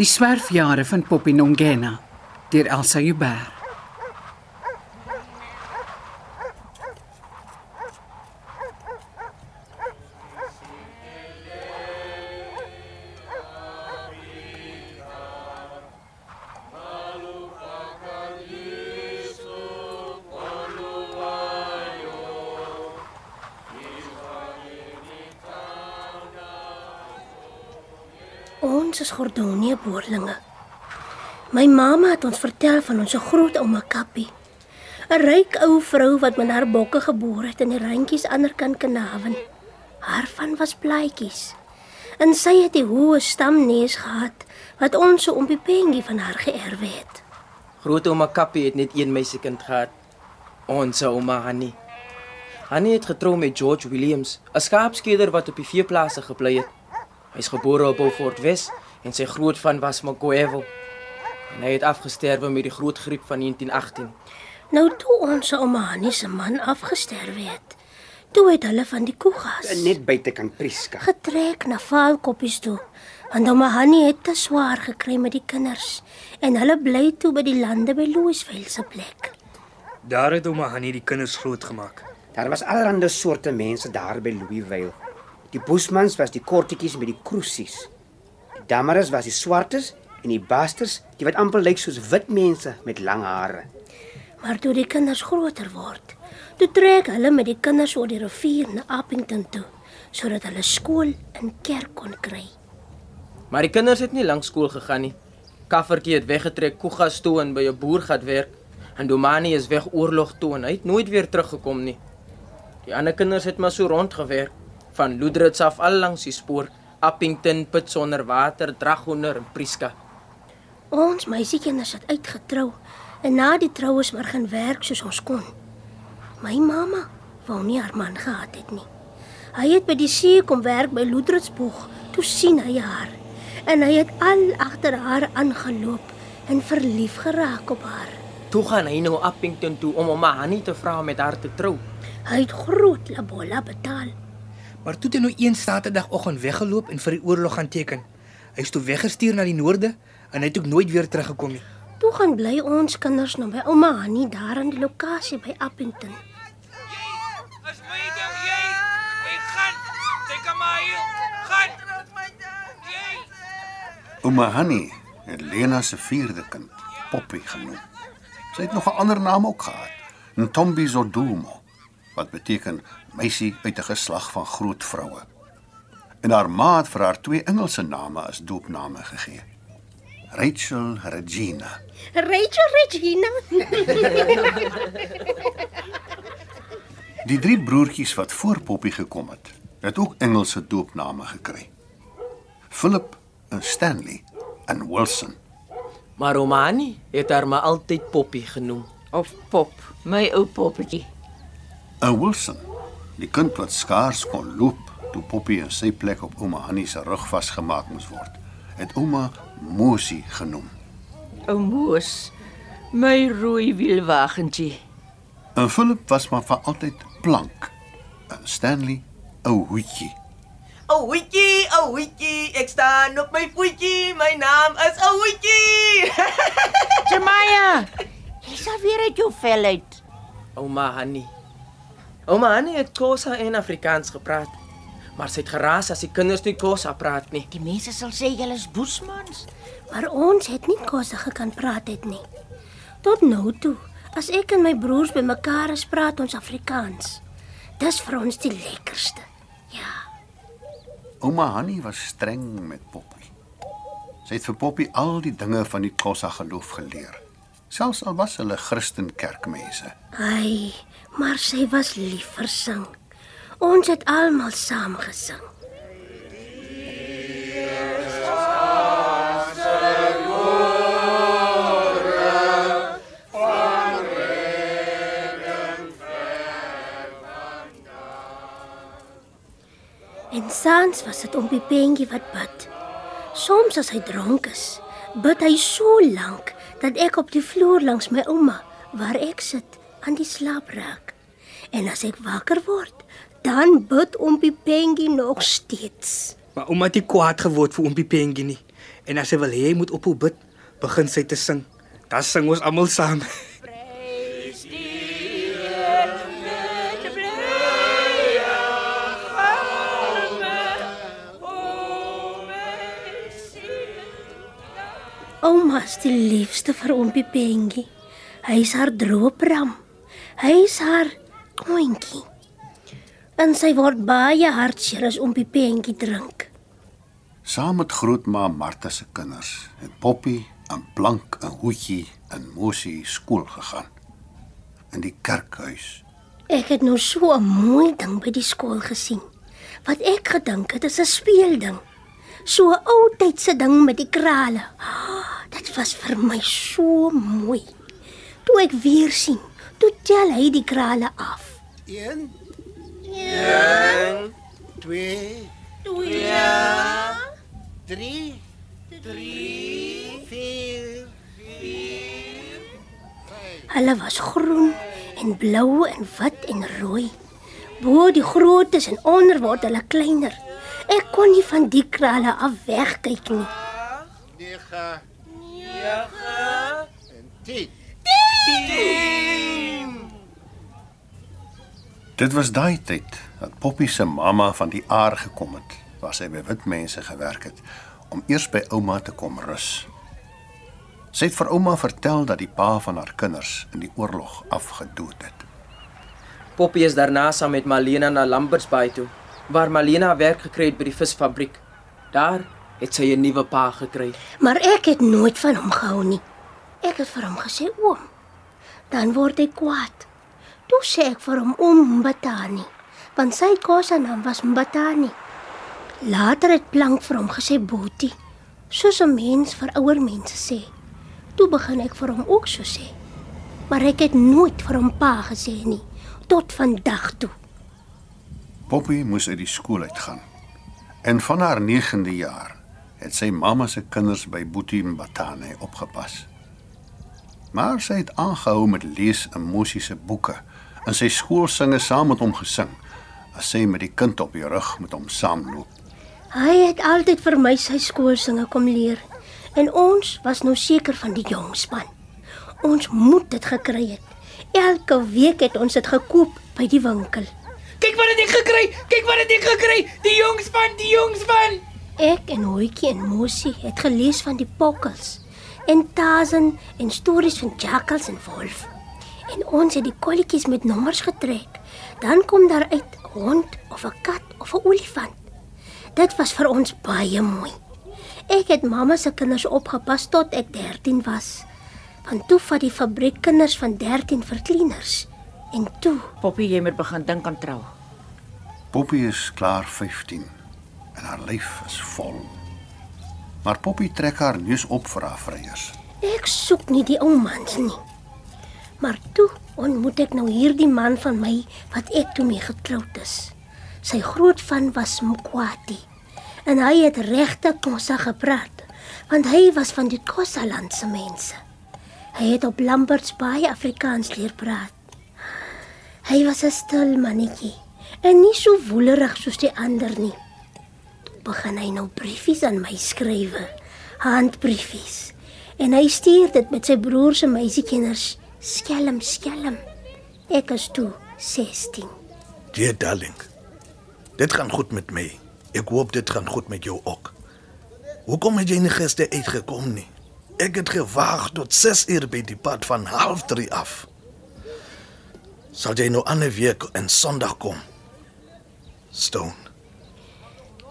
Die swerfjare van Poppy Nongena deur Elsa Huber. Is Gordonie boerlinge. My mamma het ons vertel van ons groot ouma Kappie. 'n Ryk ou vrou wat met haar bokke geboor het in die randjies ander kant Kanaven. Haar van was blaadjies. En sy het die hoë stamneus gehad wat ons so ompie Pengie van haar geërf het. Groot ouma Kappie het net een meisiekind gehad. Ons ouma Hanni. Hanni het getrou met George Williams, 'n skaapskeder wat op die veeplase gebly het. Hy's gebore op Beaufort Wes en sy groot van was Makoevo. En hy het afgesterwe met die groot griep van 1918. Nou toe ons ouma Hanni se man afgesterf het. Toe het hulle van die koegas Net buite kan Prieska. getrek na Vaalkoppies toe. Want ouma Hanni het te swaar gekry met die kinders en hulle bly toe by die lande by Louisville se plek. Daar het ouma Hanni die kinders grootgemaak. Daar was allerlei soorte mense daar by Louisville. Die Bosmans was die kortetjies met die kruisies. Die Damaras was die swartes en die basters, die wat amper lyk soos wit mense met lang hare. Maar toe die kinders groter word, toe trek hulle met die kinders oor die rivier na Appington toe sodat hulle skool en kerk kon kry. Maar die kinders het nie lank skool gegaan nie. Kaffertjie het weggetrek Koegas toe en by 'n boer gaan werk. En Domani is weg oorlog toe en hy het nooit weer teruggekom nie. Die ander kinders het maar so rondgewerk van Loedrits af al langs die spoor, Appington, Put sonder water, Dragonder en Prieska. Ons meisiekinders het uitgetrou en na die troues maar gaan werk soos ons kon. My mamma wou nie haar man gehad het nie. Hy het by die see kom werk by Loedritsboeg. Toe sien hy haar en hy het al agter haar aangeloop en verlief geraak op haar. Toe gaan hy nou Appington toe om ouma Hanni te vra om met haar te trou. Hy het groot labola betaal. Maar toe het hy nou een Saterdagoggend weggeloop en vir die oorlog gaan teken. Hy is toe weggestuur na die noorde en hy het ook nooit weer teruggekom nie. Toe gaan bly ons kinders nou by ouma Annie daar aan die lokasie by Appington. As my ding jy, jy gaan. Kyk aan my hier. Gaan. Ouma Hanni het Lena se vierde kind, Poppy genoem. Sy het nog 'n ander naam ook gehad, Ntombi Zodumo, wat beteken meisie uit 'n geslag van groot vroue. En haar ma het vir haar twee Engelse name as doopname gegee. Rachel Regina. Rachel Regina. Die drie broertjies wat voor Poppy gekom het, het ook Engelse doopname gekry. Philip en Stanley en Wilson. Maar Hanni het haar maar altyd Poppy genoem. Of pop, my ou poppetjie. En Wilson, die kind wat skaars kon loop toe Poppy in sy plek op ouma Hanni se rug vasgemaak moes word, het ouma Mosie genoem. Ou Moos, my rooi wielwagentjie. En Philip was maar vir altyd plank. En Stanley 'n hoetjie. O hoetjie, o hoetjie, ek staan op my voetjie. My naam is O hoetjie. Jamaya, jy sal weer uit jou vel uit. Ouma Hanni. Ouma Hanni het Xhosa en Afrikaans gepraat. Maar sy het geraas as die kinders nie Xhosa praat nie. Die mense sal sê jy is boesmans. Maar ons het nie kos gekan praat het nie. Tot nou toe, as ek en my broers bymekaar is, praat ons Afrikaans. Dis vir ons die lekkerste. Ja. Ouma Hanni was streng met Poppy. Sy het vir Poppy al die dinge van die Xhosa geloof geleer. Selfs al was hulle Christen kerkmense. Ai, maar sy was lief vir sing. Ons het almal saam gesing. En saans was dit om Pepentjie wat bid. Soms as hy dronk is, bid hy so lank dat ek op die vloer langs my ouma waar ek sit aan die slaap raak. En as ek wakker word, dan bid ompie Pengie nog steeds. Maar ouma het nie kwaad geword vir oompie Pengie nie. En as sy wil hê hy moet ophou bid, begin sy te sing. Dan sing ons almal saam. Ouma is die liefste vir ompie Pengie. Hy is haar droopram. Hy is haar oentjie. En sy word baie hartseer as ompie Pengie drink. Saam met grootma Martha se kinders het Poppy en Blank en Hoetjie en Mosie skool gegaan. In die kerkhuis. Ek het nou so 'n mooi ding by die skool gesien. Wat ek gedink het is 'n speelding. So 'n ou tydse ding met die krale. Ah, Dit was vir my so mooi. Toe ek weer sien, toe tel hy die krale af. 1 1 2 2 3 3 4 Hulle was groen en blou en wit en rooi. Bo die grootes en onder word hulle kleiner. Ek kon nie van die krale af wegkyk nie. 9 en 10 Dit was daai tyd dat Poppy se mamma van die aar gekom het, waar sy by wit mense gewerk het om eers by ouma te kom rus. Sy het vir ouma vertel dat die pa van haar kinders in die oorlog afgedood het. Poppy is daarna saam met Malena na Lamberts Bay toe, waar Malena werk gekry het by die visfabriek. Daar het sy 'n nuwe pa gekry. Maar ek het nooit van hom gehou nie. Ek het vir hom gesê oom. Dan word hy kwaad. Toe sê ek vir hom oom Mbatani, want sy kosenaam was Mbatani. Later het Plank vir hom gesê Boetie, soos 'n mens vir ouer mense sê. Toe begin ek vir hom ook so sê. Maar ek het nooit vir hom pa gesê nie tot vandag toe. Poppy moes uit die skool uitgaan. En van haar 9de jaar het sy mamma se kinders by Boetie Mbatane opgepas. Maar sy het aangehou met lees in Mosie se boeke en sy skoolsinge saam met hom gesing as sy met die kind op die rug met hom saamloop. Hy het altyd vir my sy skoolsinge kom leer en ons was nou seker van die jong span. Ons moet dit gekry het. Elke week het ons dit gekoop by die winkel. Kyk wat het ek gekry? Kyk wat het ek gekry? Die jongspan, die jongspan. Ek en Hoetjie en Mosie het gelees van die pokkels en Tarzan en stories van jakkals en wolf. En ons het die kolletjies met nommers getrek. Dan kom daar uit 'n hond of 'n kat of 'n olifant. Dit was vir ons baie mooi. Ek het mamma se kinders opgepas tot ek 13 was. Want toe vat die fabriek kinders van 13 vir cleaners. En toe, Poppy, jy moet begin dink aan trou. Poppy is klaar 15 en haar lyf is vol. Maar Poppy trek haar neus op vir haar vryers. ek soek nie die ou mans nie. Maar toe ontmoet ek nou hierdie man van my wat ek toe mee getroud is. Sy groot van was Mkwati. En hy het regte Kossa gepraat, want hy was van die Kossa land se mense. Hy het op Lamberts baie Afrikaans leer praat. Hy was 'n stil mannetjie en nie so woelerig soos die ander nie. Toe begin hy nou briefies aan my skrywe, handbriefies. En hy stuur dit met sy broer se meisiekinders, skelm skelm. Ek is toe 16. Dear darling. Dit gaan goed met my. Ek hoop dit gaan goed met jou ook. Hoekom het jy nie gister uitgekom nie? Ek het gewag tot 6 uur by die pad van 0.30 af. Sal jy nou ander week en Sondag kom? Stone.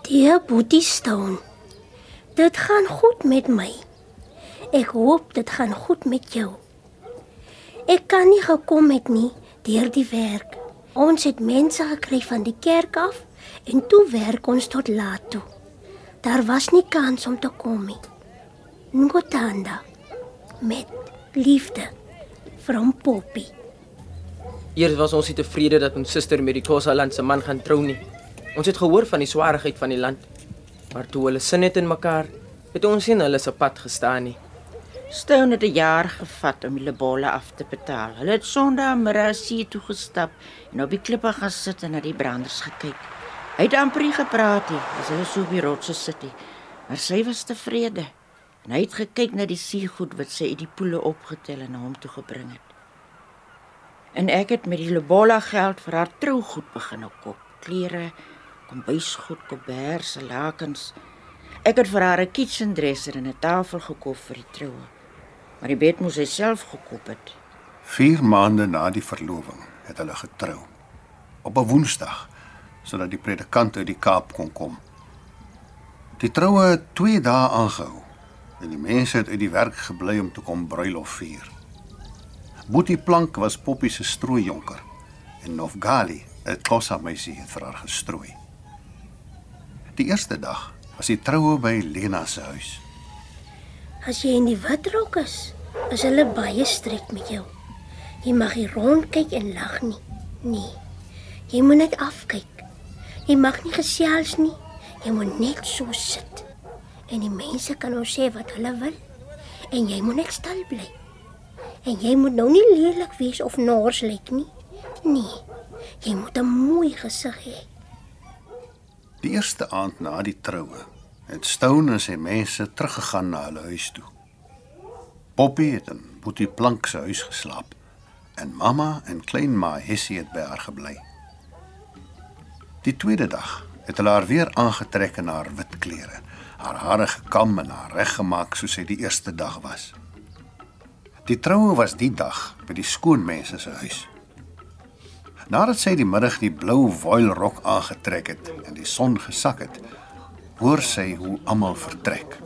Die Boetie Stone. Dit gaan goed met my. Ek hoop dit gaan goed met jou. Ek kan nie gekom het nie deur die werk. Ons het mense gekry van die kerk af en toe werk ons tot laat toe. Daar was nie kans om te kom nie. Ngotanda met liefde van Poppy. Eers was ons nie tevrede dat ons suster met die Kosa land se man gaan trou nie. Ons het gehoor van die swaarheid van die land. Maar toe hulle sin het in mekaar, het ons sien hulle se pad gestaan nie. Stone het 'n jaar gevat om die lebolle af te betaal. Hulle het Sondagmiddag see toe gestap en op die klippe gaan sit en na die branders gekyk. Hy het amper nie gepraat nie as hulle so op die rotse sit nie, maar sy was tevrede. En hy het gekyk na die seegoed wat sy uit die poele opgetel en na hom toe gebring het. En ek het met die lebolla geld vir haar trougoed begin koop. Klere, kombuisgoed, koberse, lakens. Ek het vir haar 'n kitchen dresser en 'n tafel gekoop vir die troue. Maar die bed moes sy self gekoop het. 4 maande na die verloving het hulle getrou. Op 'n Woensdag sodat die predikant uit die Kaap kon kom. Die troue het 2 dae aangehou en die mense het uit die werk gebly om te kom bruilof vier. Boetie Plank was Poppy se strooijonker en Novgali, 'n Xhosa meisie, het vir haar gestrooi. Die eerste dag was die troue by Lena se huis. As jy in die wit rok is, is hulle baie strek met jou. Jy mag nie rondkyk en lag nie. Nee. Jy moet net afkyk. Jy mag nie gesels nie. Jy moet net so sit. En die mense kan nou sê wat hulle wil. En jy moet net stil bly. En jy moet nou nie lelik wees of nors lyk nie. Nee. Jy moet 'n mooi gesig hê. Die eerste aand na die troue het Stone en sy mense teruggegaan na hulle huis toe. Poppy het in Boetie Plank se huis geslaap en mamma en klein Ma Hessie het by haar gebly. Die tweede dag het hulle haar weer aangetrek in haar wit klere, haar hare gekam en haar reggemaak soos sy die eerste dag was. Die troue was die dag by die skoonmense se huis. Nadat sy die middag die blou voile rok aangetrek het en die son gesak het, hoor sy hoe almal vertrek.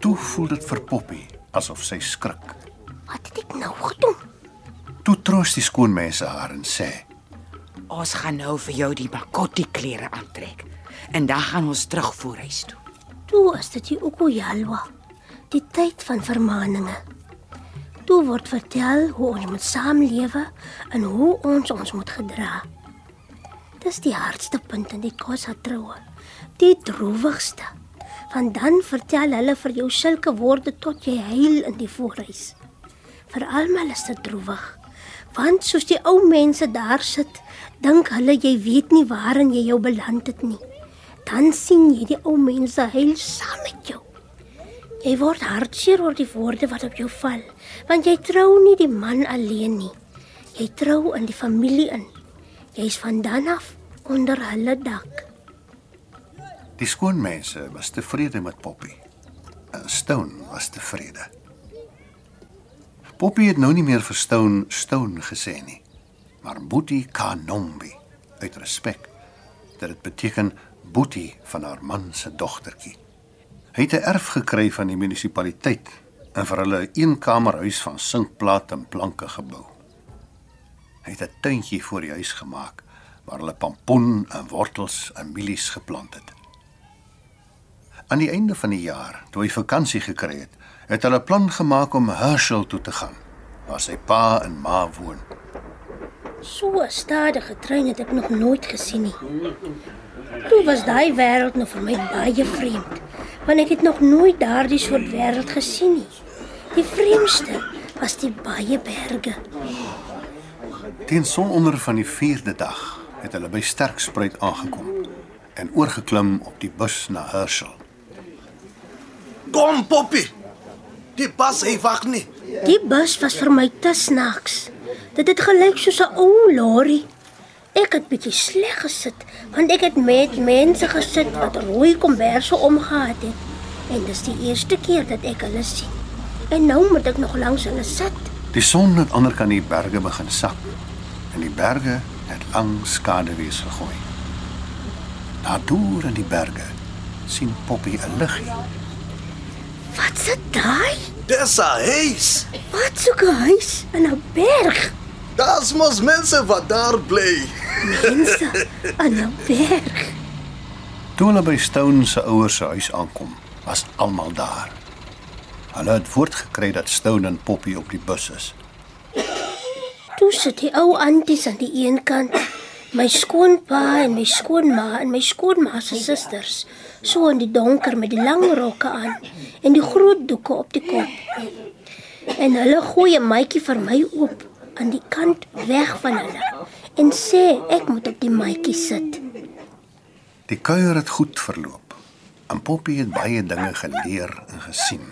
Toe voel dit vir Poppy asof sy skrik. Wat het ek nou gedoen? Toe troos die skoonmense haar en sê: Ons gaan nou vir jou die Makoti klere aantrek en dan gaan ons terugvoer huis toe. Toe is dit die Ukujalwa, die tyd van vermaaninge. Toe word vertel hoe ons moet saamlewe en hoe ons ons moet gedra. Dis die hardste punt in die Khoisa troue. Die droewigste. Want dan vertel hulle vir jou sulke woorde tot jy huil in die voorhuis. Vir almal is dit droewig. Want soos die ou mense daar sit, dink hulle jy weet nie waarin jy jou beland het nie. Dan sien jy die ou mense huil saam met jou. Jy word hartseer oor die woorde wat op jou val, want jy trou nie die man alleen nie. Jy trou in die familie in. Jy's van dan af onder hulle dak. Die skoonmense was tevrede met Poppy. En Stone was tevrede. Poppy het nou nie meer vir Stone Stone gesê nie, maar Boetie Kanombi uit respek. Dat dit beteken Boetie van haar man se dogtertjie. Hy het 'n erf gekry van die munisipaliteit en vir hulle 'n eenkamerhuis van sinkplaat en planke gebou. Hy het 'n tuintjie voor die huis gemaak waar hulle pampoen en wortels en mielies geplant het. Aan die einde van die jaar, toe hy vakansie gekry het, het hulle plan gemaak om Herschel toe te gaan, waar sy pa en ma woon. So 'n stadige trein het ek nog nooit gesien nie. Toe was daai wêreld nog vir my baie vreemd, want ek het nog nooit daardie soort wêreld gesien nie. Die vreemdste was die baie berge. Teen sononder van die 4de dag het hulle by Sterkspruit aangekom en oorgeklim op die bus na Herschel. Kom Poppy. Die pas hy wag nie. Die bus was vir my te snaaks. Dit het gelyk soos 'n ou lorry. Ek het bietjie sleg gesit want ek het met mense gesit wat rooi komberse omgehad het. En dis die eerste keer dat ek hulle sien. En nou moet ek nog langs hulle sit. Die son het ander kan die berge begin sak en die berge het lang skaduwees gegooi. Daar deur in die berge sien Poppy 'n liggie. Wat se daai? Dis 'n huis. Wat soek 'n huis in 'n berg? Daar's mos mense wat daar bly. Mense in 'n berg. Toe hulle by Stone se ouers se huis aankom, was almal daar. Hulle het voortgekry dat Stone en Poppy op die bus is. Toe sit die ou anties aan die een kant, my skoonpa en my skoonma en my skoonma se susters, so in die donker met die lang rokke aan en die groot doeke op die kop. En hulle gooi 'n maatjie vir my oop aan die kant weg van hulle en sê ek moet op die maatjie sit. Die kuier het goed verloop. En Poppy het baie dinge geleer en gesien.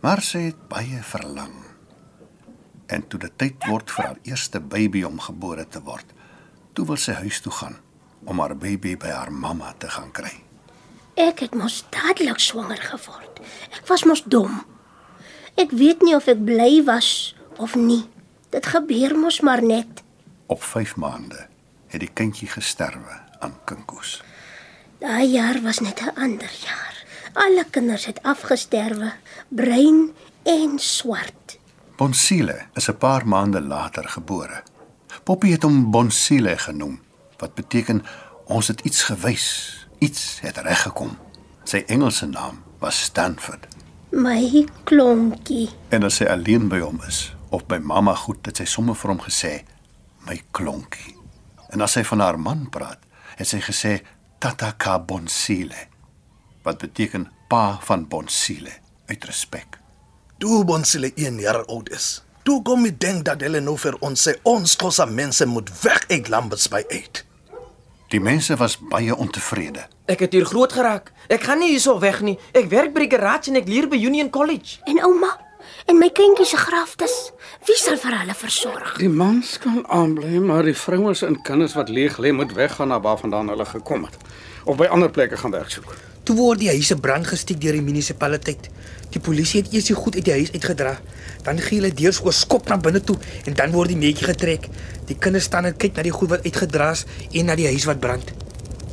Maar sy het baie verlang. En toe dit tyd word vir haar eerste baby om gebore te word, toe wil sy huis toe gaan om haar baby by haar mamma te gaan kry. Ek het mos dadelik swanger geword. Ek was mos dom. Ek weet nie of ek bly was of nie. Dit gebeur mos maar net. Op 5 maande het die kindjie gesterwe aan kinkoes. Daai jaar was net 'n ander jaar. Alle kinders het afgesterwe, bruin en swart. Bonsile is 'n paar maande later gebore. Poppy het hom Bonsile genoem, wat beteken ons het iets gewys, iets het reggekom. Sy Engelse naam was Stanford. My klonkie. En as sy alleen by hom is of by mamma goed, het sy sommer vir hom gesê my klonkie. En as sy van haar man praat, het sy gesê Tata ka Bonsile, wat beteken pa van Bonsile uit respek. Toe Bonsile 1 jaar oud is. Toe kom ek dink dat hulle nou vir ons sê ons kosse mense moet weg uit Lamberts by 8. Die mense was baie ontevrede. Ek het hier groot geraak. Ek gaan nie hierso weg nie. Ek werk by die garage en ek leer by Union College. En ouma, en my kindjie se graftes, wie sal vir hulle versorg? Die mans kan aanbly, maar die vrouens en kinders wat leeg lê moet weggaan na waarvandaan hulle gekom het of by ander plekke gaan werk soek. Toe word die huise brand gestiek deur die munisipaliteit. Die polisie het eers die goed uit die huis uitgedra. Dan gee hulle deur so 'n skop na binne toe en dan word die netjie getrek. Die kinders staan en kyk na die goed wat uitgedra is en na die huis wat brand.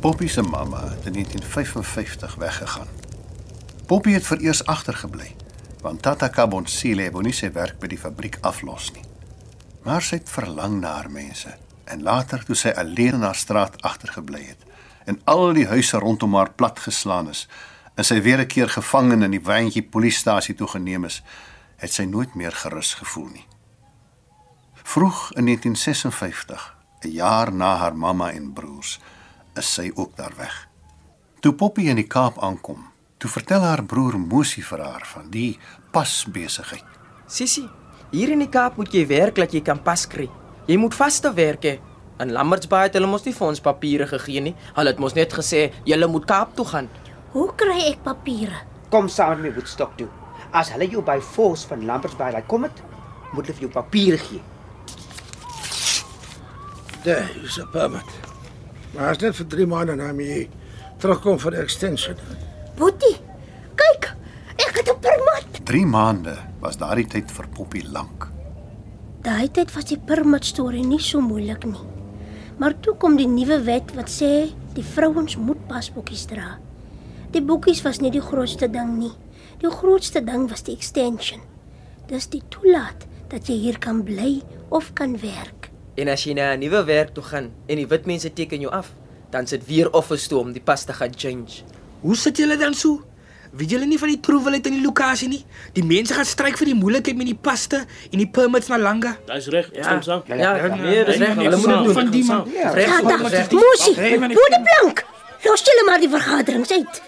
Poppy se mamma het in 1955 weggegaan. Poppy het vereers agtergebly, want Tata Kabonsile wou nie sy werk by die fabriek aflos nie. Maar sy het verlang na haar mense en later toe sy alleen haar straat agtergebly het en al die huise rondom haar platgeslaan is en sy weer 'n keer gevang in die wyntjie polisiestasie toegeneem is, het sy nooit meer gerus gevoel nie. Vroeg in 1956, 'n jaar na haar mamma en broers, is sy ook daar weg. Toe Poppy in die Kaap aankom, toe vertel haar broer Mosie vir haar van die pasbesigheid. Sissie, hier in die Kaap moet jy werk dat jy kan pas kry. Jy moet vaste werk hê. In Lambertsbaai het hulle mos nie vir ons papiere gegee nie. Hulle het mos net gesê jy moet Kaap toe gaan. Hoe kry ek papiere? Kom saam met my Woodstock toe. As hulle jou by force van Lambertsbaai laat kom het, moet hulle vir jou papiere gee. Daar is 'n permit. Maar as net vir 3 maande na my terugkom vir extension. Boetie, kyk, ek het 'n permit. 3 maande was daardie tyd vir Poppy lank. Daai tyd was die permit storie nie so moeilik nie. Maar toe kom die nuwe wet wat sê die vrouens moet pasboekies dra. Die boekies was nie die grootste ding nie. Die grootste ding was die extension. Dis die toelaat dat jy hier kan bly of kan werk. En as jy na 'n nuwe werk toe gaan en die wit mense teken jou af, dan sit weer office toe om die pas te gaan change. Hoe sit julle dan so? Weet julle nie van die proewelit in die lokasie nie? Die mense gaan stryk vir die moeilikheid met die paste en die permits na Langa. Dis reg, stem saam. Ja, ja, nee, dis reg. Hulle moet doen. Van die man. Ja, Reg, Ja, volgens dag, die- Mosie, Blank. Los julle maar die vergaderings uit.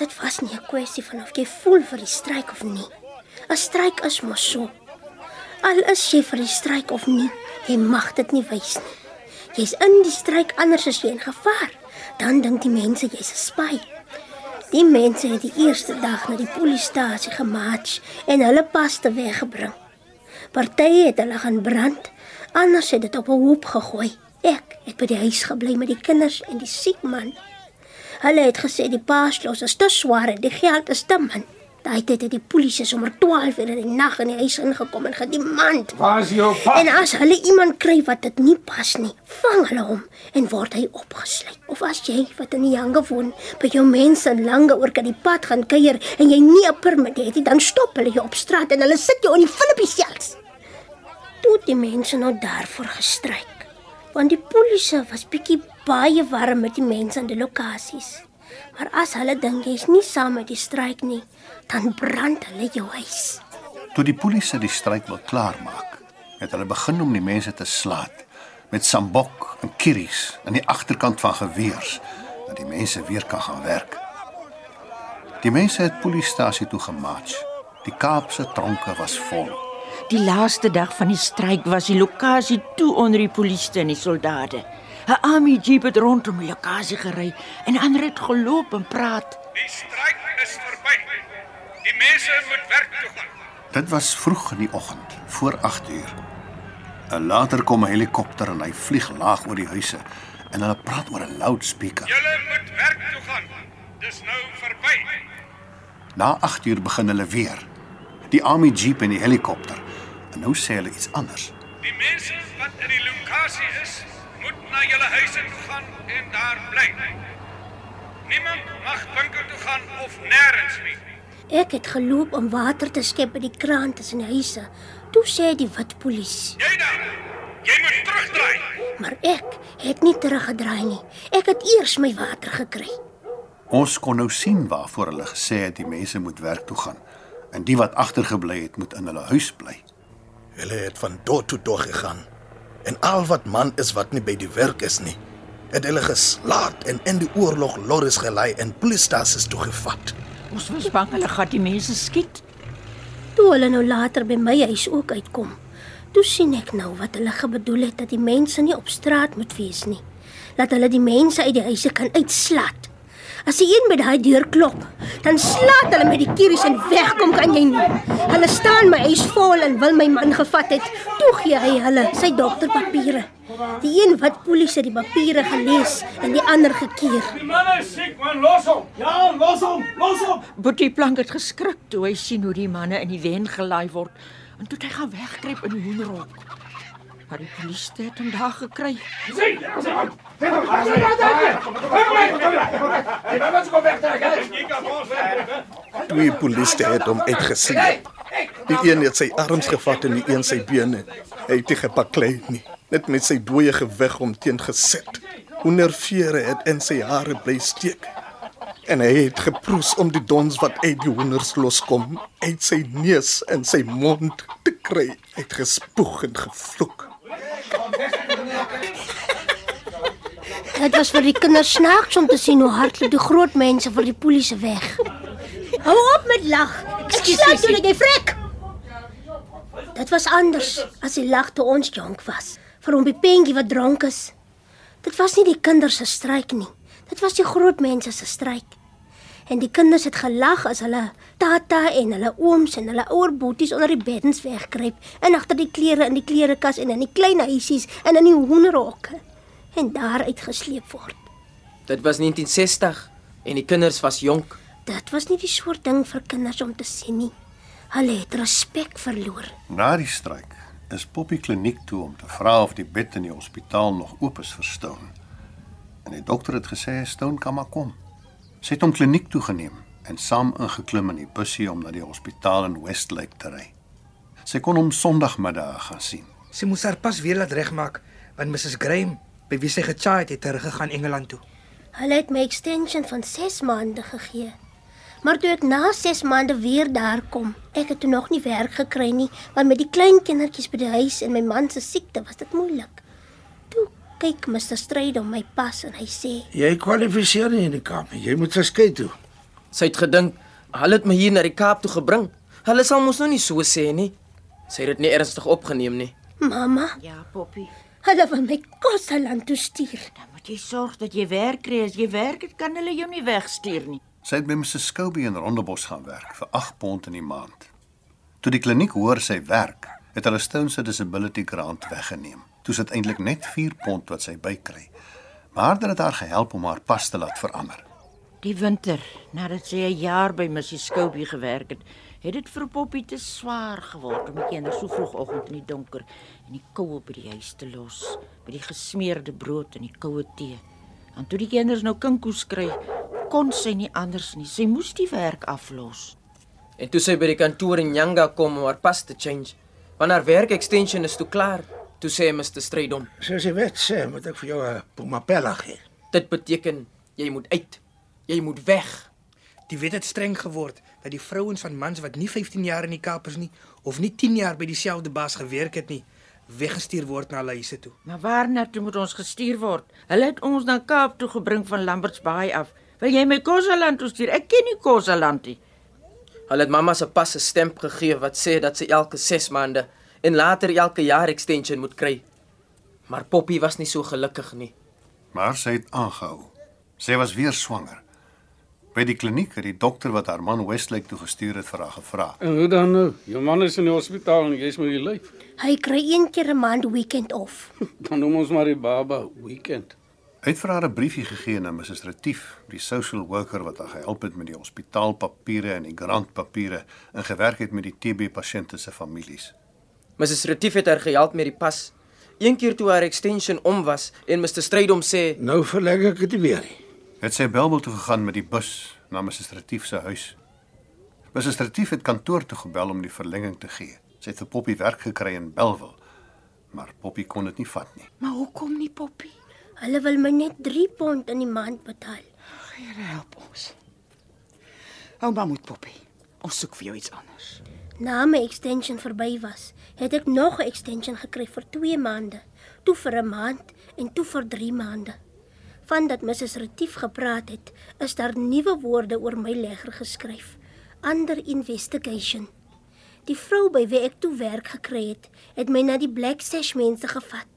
Dit was nie 'n kwessie van of jy voel vir die stryk of nie. 'n Stryk is mos so. Al is jy vir die stryk of nie, jy mag dit nie wys nie. Jy's in die stryk anders as jy in gevaar. Dan dink die mense jy's 'n spy. Die mense het die eerste dag na die polisiestasie gemarch en hulle paste weggebring. Partye het hulle gaan brand, anders het dit op 'n hoop gegooi. Ek het by die huis gebly met die kinders en die siek man. Hulle het gesê die paaslos is te swaar en die geld is te min. Daai tyd het die polisie sommer 12 uur in die nag in die huis ingekom en gedemand. Waar is jou pas? En as hulle iemand kry wat dit nie pas nie, vang hulle hom en word hy opgesluit. Of as jy wat in die jange woon, by jou mense lange oor kan die pad gaan kuier en jy nie 'n permit het nie, dan stop hulle jou op straat en hulle sit jou in die Filippine Toe die mense nou daarvoor gestryk. Want die polisie was bietjie baie warm met die mense aan die lokasies. Maar as hulle dink jy's nie saam met die stryk nie, dan brand hulle jou huis. Toe die polisie die stryk wil klaarmaak, het hulle begin om die mense te slaat met sambok en kieries aan die agterkant van geweers dat die mense weer kan gaan werk. Die mense het polisiestasie toe gemarch. Die Kaapse tronke was vol. Die laaste dag van die stryk was die lokasie toe onder die polisie en die soldate. 'n Army jeep het rondom die lokasie gery en ander het geloop en praat. Die stryk is verby. Die mense moet werk toe gaan. Dit was vroeg in die oggend, voor 8 uur. En later kom 'n helikopter en hy vlieg laag oor die huise en hulle praat oor 'n loudspeaker. Julle moet werk toe gaan. Dis nou verby. Na 8 uur begin hulle weer. Die army jeep en die helikopter. En nou sê hulle iets anders. Die mense wat in die lokasie is, na julle huise toe gaan en daar bly. Niemand mag winkel toe gaan of nêrens nie. Ek het geloop om water te skep by die kraan tussen die huise. Toe sê die wit polisie, Jy daar. Jy moet terugdraai. maar ek het nie teruggedraai nie. Ek het eers my water gekry. Ons kon nou sien waarvoor hulle gesê het die mense moet werk toe gaan. En die wat agtergebly het, moet in hulle huis bly. Hulle het van deur tot deur gegaan. En al wat man is wat nie by die werk is nie, het hulle geslaat en in die oorlog lorries gelei en polisiestasies toegevat. Ons was bang hulle gaan die mense skiet. Toe hulle nou later by my huis ook uitkom, toe sien ek nou wat hulle gebedoel het dat die mense nie op straat moet wees nie. Dat hulle die mense uit die huise kan uitslaat. As die een by daai deur klop, dan slaat hulle met die kieries en wegkom kan jy nie. Hulle staan my huis vol en wil my man gevat het. Toe gee hy hulle sy dokterpapiere. Die een wat polisie die papiere gelees en die ander gekeer. Die man is siek, man, los hom. Ja, los hom, los hom. Boetie Plank het geskrik toe hy sien hoe die manne in die wen gelaai word en toe het hy gaan wegkruip in die hoenderhok. Maar die polisie het hom daar gekry. Sien, ja, sien hom. Sien hom. Sien hom. Jy moet kom weg daar, hè. Jy kan ons weg. Twee polisie het hom uitgesien. Die een het sy arms gevat en die een sy bene. Hy het nie gepaklei nie, net met sy dooie gewig om teen gesit. Hoendervere het in sy hare bly steek. En hy het geproes om die dons wat uit die hoenders loskom, uit sy neus en sy mond te kry. Hy het gespoeg en gevloek. Dit was vir die kinders snaaks om te sien hoe hardloop die groot mense vir die polisie weg. Hou op met lag. Ek slaap toe jy vrek. Dit was anders as die lag toe ons jonk was. Vir hom die pengie wat dronk is. Dit was nie die kinders se stryk nie. Dit was die groot mense se stryk. En die kinders het gelag as hulle tata en hulle ooms en hulle ouer boeties onder die beddens wegkruip en agter die klere in die klerekas en in die klein huisies en in die hoenderhokke en daar uitgesleep word. Dit was 1960 en die kinders was jonk. Dit was nie die soort ding vir kinders om te sien nie. Hulle het respek verloor. Na die stryk is Poppy kliniek toe om te vra of die bed in die hospitaal nog oop is vir Stone. En die dokter het gesê Stone kan maar kom. Sy het hom kliniek toe geneem en saam ingeklim in die busie om na die hospitaal in Westlake te ry. Sy kon hom Sondagmiddag gaan sien. Sy moes haar pas weer laat regmaak want Mrs Graham, by wie sy gechaai het, het teruggegaan Engeland toe. Hulle het my extension van 6 maande gegee. Maar toe ek na 6 maande weer daar kom, ek het toe nog nie werk gekry nie, want met die klein kindertjies by die huis en my man se siekte was dit moeilik. Toe kyk Mr Stryd om my pas en hy sê: Jy kwalifiseer nie in die Kaap nie. Jy moet verskei toe. Sy het gedink, hulle het my hier na die Kaap toe gebring. Hulle sal mos nou nie so sê nie. Sy het dit nie ernstig opgeneem nie. "Mamma, Ja, Poppy, hulle wil my Kosaland toe stuur." dan moet jy sorg dat jy werk kry. As jy werk het, kan hulle jou nie wegstuur nie. Sy het by Mrs Scobie in Rondebos gaan werk vir 8 pond in die maand. Toe die kliniek hoor sy werk, het hulle Stone se disability grant weggeneem. Toe sit eintlik net 4 pond wat sy bykry. Maar dit het haar gehelp om haar pas te laat verander. Die winter, nadat sy 'n jaar by Missy Scobie gewerk het, het dit vir Poppy te swaar geword om die kinders so vroegoggend in die donker en die koue by die huis te los, met die gesmeerde brood en die koue tee. En toe die kinders nou kinkoes kry, kon sy nie anders nie. Sy moes die werk aflos. En toe sy by die kantoor in Nyanga kom om haar pas te change, want haar werk extension is toe klaar, toe sê Mr Strydom, Soos jy weet sê, moet ek vir jou 'n pomapella gee. dit beteken jy moet uit. Jy moet weg. Die wet het streng geword dat die vrouens van mans wat nie 15 jaar in die Kaap is nie of nie 10 jaar by dieselfde baas gewerk het nie, weggestuur word na hulle huise toe. Maar waarna toe moet ons gestuur word? Hulle het ons na Kaap toe gebring van Lamberts Baai af. Wil jy my Kosaland toe stuur? Ek ken nie Kosaland nie. Hulle het mamma se pas 'n stamp gegee wat sê dat sy elke 6 maande en later elke jaar extension moet kry. Maar Poppy was nie so gelukkig nie. Maar sy het aangehou. Sy was weer swanger. By die kliniek het die dokter wat haar man Westlake toe gestuur het vir haar gevra. En hoe dan nou? Jou man is in die hospitaal en jy's met die lyf. Hy kry een keer 'n maand weekend off. Dan noem ons maar die baba weekend. Hy het vir haar 'n briefie gegee na Mrs Retief, die social worker wat haar gehelp het met die hospitaalpapiere en die grantpapiere en gewerk het met die TB-pasiënte se families. Mrs Retief het haar gehelp met die pas. Een keer toe haar extension om was en Mr Strydom sê, Nou verleg ek dit weer. nie. Het sy Belwel toe gegaan met die bus na Mrs Retief se huis. Mrs Retief het kantoor toe gebel om die verlenging te gee. Sy het vir Poppy werk gekry in Belwel, maar Poppy kon dit nie vat nie. Maar hoekom nie, Poppy? Hulle wil my net 3 pond in die maand betaal. Here help ons. Ouma moet Poppy. Ons soek vir jou iets anders. Na my extension verby was, het ek nog 'n extension gekry vir 2 maande, toe vir 'n maand en toe vir 3 maande. Van dat Mrs Retief gepraat het, is daar nuwe woorde oor my legger geskryf. Under investigation. Die vrou by wie ek toe werk gekry het, het my na die Black Sash mense gevat.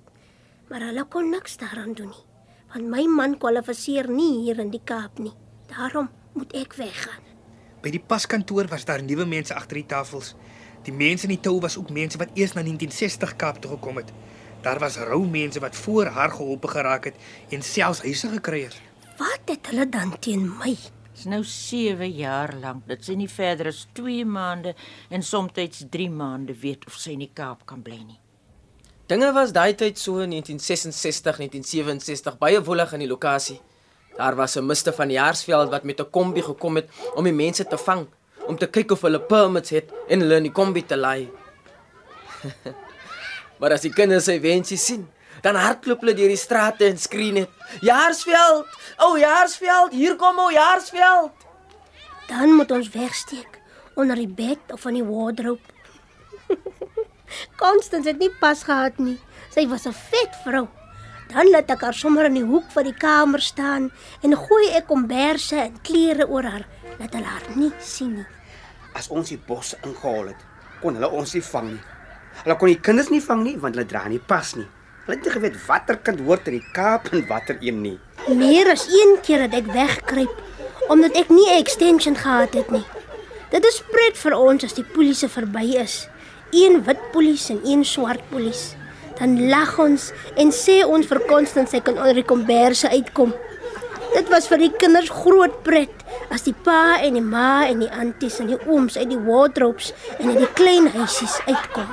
Maar hulle kon niks daaraan doen nie, want my man kwalifiseer nie hier in die Kaap nie. Daarom moet ek weggaan. By die paskantoor was daar nuwe mense agter die tafels. Die mense in die tou was ook mense wat eers na 1960 Kaap toe gekom het. Daar was rou mense wat voor haar geholpe geraak het en selfs huise gekry het. Wat het hulle dan teen my? Dis nou 7 jaar lank. Dit sien nie verder as 2 maande en soms 3 maande weet of sy in die Kaap kan bly nie. Dinge was daai tyd so in 1966, 1967 baie wollig in die lokasie. Daar was 'n mister van Jaarsveld wat met 'n kombi gekom het om die mense te vang, om te kyk of hulle permits het en hulle in die kombi te laai. maar as die kinders sy wensie sien, dan hardloop hulle deur die strate en skree net: "Jaarsveld! O, oh, Jaarsveld, hier kom o, Jaarsveld!" Dan moet ons wegsteek onder die bed of in die wardrobe. Constance het nie pas gehad nie. Sy was 'n vet vrou. Dan laat ek haar sommer in die hoek van die kamer staan en gooi ek komberse en klere oor haar, dat hulle haar nie sien nie. As ons die bosse ingehaal het, kon hulle ons nie vang nie. Hulle kon die kinders nie vang nie want hulle dra nie pas nie. Hulle het nie geweet watter kind hoort in die Kaap en watter een nie. Meer as een keer het ek weggekruip omdat ek nie 'n extension gehad het nie. Dit is pret vir ons as die polisie verby is. Een wit polisie en een swart polisie. Dan lag ons en sê ons vir Constance sy kan onder die komberse uitkom. Dit was vir die kinders groot pret as die pa en die ma en die anties en die ooms uit die wardrobes en uit die klein huisies uitkom.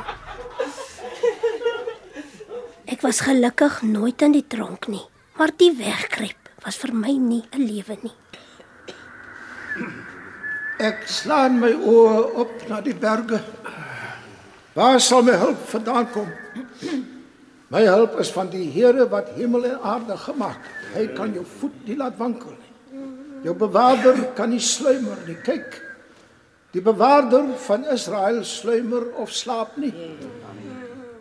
Ek was gelukkig nooit in die tronk nie, maar die wegkruip was vir my nie 'n lewe nie. Ek slaan my oë op na die berge. Waar sal my hulp vandaan kom? My hulp is van die Here wat hemel en aarde gemaak het. Hy kan jou voet nie laat wankel nie. Jou bewaarder kan nie sluimer nie. Kyk. Die bewaarder van Israel sluimer of slaap nie.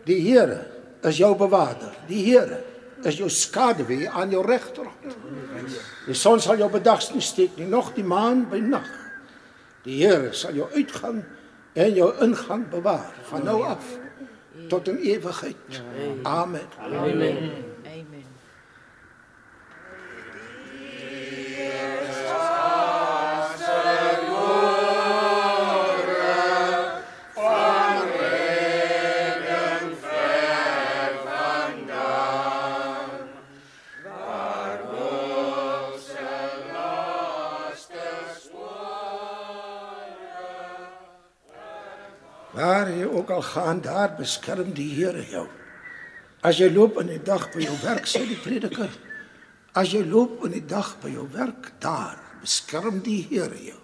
Die Here is jou bewaarder. Die Here is jou skaduwee aan jou regterhand. Die son sal jou bedags nie steek nie, nog die maan by nag. Die Here sal jou uitgang en jou ingang bewaar van nou af tot in ewigheid. Amen. Amen. Waar jy ook al gaan, daar beskerm die Here jou. As jy loop in die dag by jou werk, sê die prediker, as jy loop in die dag by jou werk, daar beskerm die Here jou.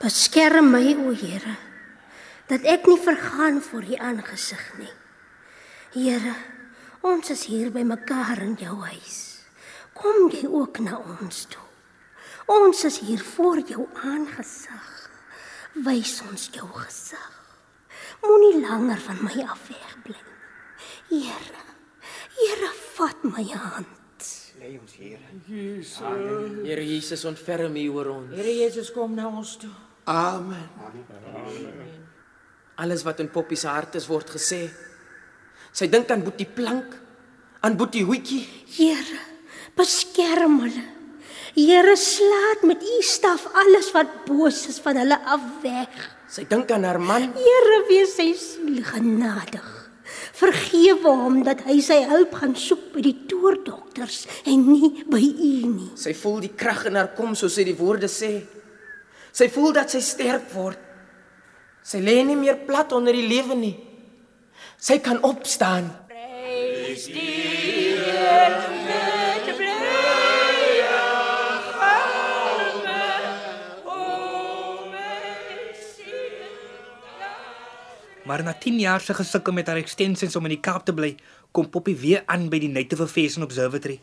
Beskerm my o Here dat ek nie vergaan voor U aangesig nie. Here, ons is hier by mekaar in jou huis. Kom jy ook na ons toe. Ons is hier voor jou aangesig. Wys ons jou gesig. Moenie langer van my af wegbly. Here. Here, vat my hand. Lei ons Here. Here Jesus, ontferm U oor ons. Here Jesus kom na ons toe. Amen. Alles wat in Poppy se hart is word gesê. Sy dink aan Boetie Plank, aan Boetie Hoetjie. Here, beskerm hulle. Here, slaat met u staf alles wat boos is van hulle af weg. Sy dink aan haar man. Here, wees sy siel genadig. Vergewe hom dat hy sy hulp gaan soek by die toordokters en nie by u nie. Sy voel die krag in haar kom soos sy die woorde sê. Sy voel dat sy sterk word. Sy lê nie meer plat onder die lewe nie. Sy kan opstaan. Prys die Here Maar na 10 jaar se gesukkel met haar extensions om in die Kaap te bly, kom Poppy weer aan by die Native Affairs Observatory.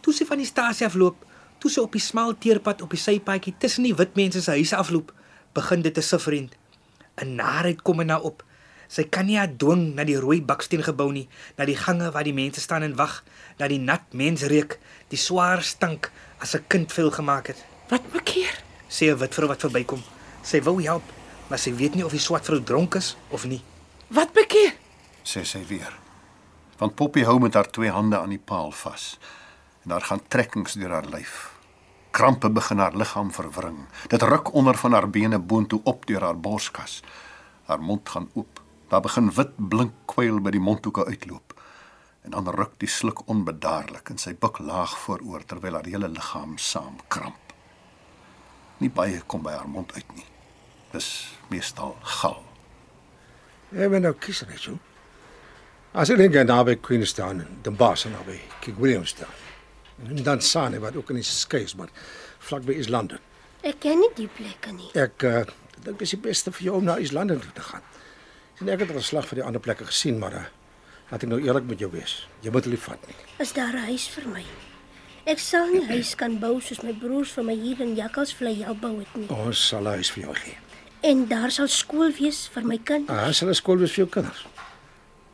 Toe sy van die stasie afloop, toe sy op die smal teerpad op die sypaadjie tussen die wit mense se huise afloop, begin dit te sifrend. 'n Narheid kom in haar op. Sy kan nie haar dwing na die rooi baksteen gebou nie, na die gange waar die mense staan en wag, na die nat mensreuk, die swaar stank as 'n kind veel gemaak het. Wat bekeer? Sê 'n wit vrou wat verbykom. Sy wou help, maar sy weet nie of die swart vrou dronk is of nie. Wat bekeer? sê sy weer. Want Poppy hou met haar twee hande aan die paal vas. En daar gaan trekkings deur haar lyf. Krampe begin haar liggaam verwring. Dit ruk onder van haar bene boontoe op deur haar borskas. Haar mond gaan oop. Daar begin wit blink kwyl by die mondhoeke uitloop. En dan ruk die sluk onbedaarlik en sy buik laag vooroor terwyl haar hele liggaam saam kramp. Nie baie kom by haar mond uit nie. Dis meestal gal. Jy moet nou kies, Rachel. As jy dink aan naby Queenstown en dan Boston naby King Williamstown. En dan Sane wat ook in die skei is, maar vlak by London. Ek ken nie die plekke nie. Ek uh, dink dit is die beste vir jou om na toe te gaan. Sien ek het al slag vir die ander plekke gesien, maar uh, laat ek nou eerlik met jou wees. Jy moet lief vat nie. Is daar 'n huis vir my? Ek sal nie huis kan bou soos my broers vir my hier in Jakkalsvlei help bou het nie. Ons sal 'n huis vir jou gee. En daar sal skool wees vir my kind. Ah, sal 'n skool wees vir jou kinders.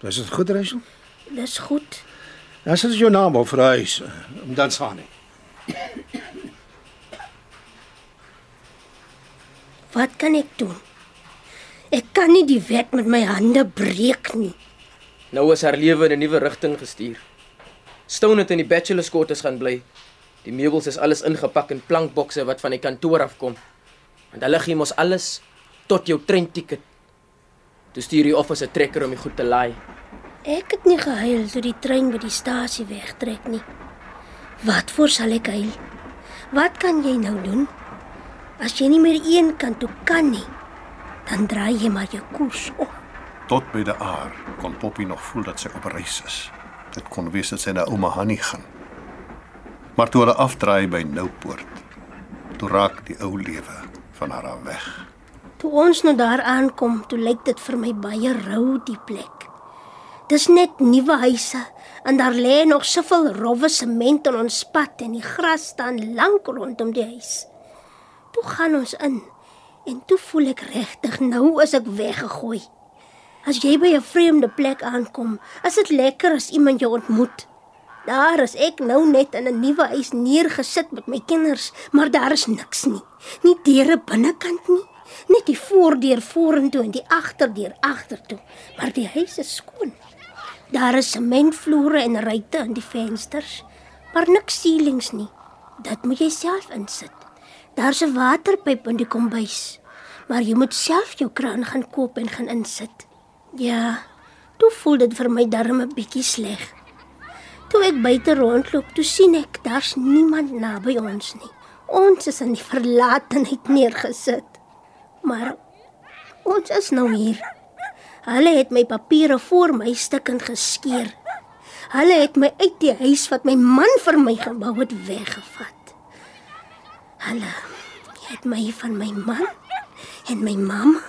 Dis dit goed, Rachel? Dis goed. Ja, sit jou naam op vir huis. Om dan Sane. Wat kan ek doen? Ek kan nie die wet met my hande breek nie. Nou is haar lewe in 'n nuwe rigting gestuur. Stone het in die bachelor's quarters gaan bly. Die meubels is alles ingepak in plankbokse wat van die kantoor afkom. Want hulle gee mos alles tot jou treinticket. Toe stuur die office 'n trekker om die goed te laai. Ek het nie gehuil toe die trein by die stasie wegtrek nie. Wat voor sal ek huil? Wat kan jy nou doen? As jy nie meer een kant toe kan nie, dan draai jy maar jou koers om. Tot by die aar kon Poppy nog voel dat sy op reis is. Dit kon wees dat sy na ouma Hanni gaan. Maar toe hulle afdraai by Noupoort, toe raak die ou lewe van haar af weg. Toe ons nou daar aankom, toe lyk dit vir my baie rou die plek. Dis net nuwe huise en daar lê nog soveel rowwe sement in ons pad en die gras staan lank rondom die huis. Toe gaan ons in en toe voel ek regtig nou is ek weggegooi. As jy by 'n vreemde plek aankom, is dit lekker as iemand jou ontmoet. Daar is ek nou net in 'n nuwe huis neergesit met my kinders, maar daar is niks nie. Nie deure binnekant nie, net die voordeur vorentoe en die agterdeur agtertoe, maar die huis is skoon. Daar is sementvloere en ruitte in die vensters, maar niks ceilings nie. Dit moet jy self insit. Daar's 'n waterpyp in die kombuis, maar jy moet self jou kraan gaan koop en gaan insit. Ja, toe voel dit vir my darm 'n bietjie sleg. Toe ek buite rondloop, toe sien ek daar's niemand naby ons nie. Ons is in die verlatenheid neergesit. Maar ons is nou hier. Hulle het my papiere voor my stukkend geskeur. Hulle het my uit die huis wat my man vir my gebou het weggevat. Hulle het my van my man en my mamma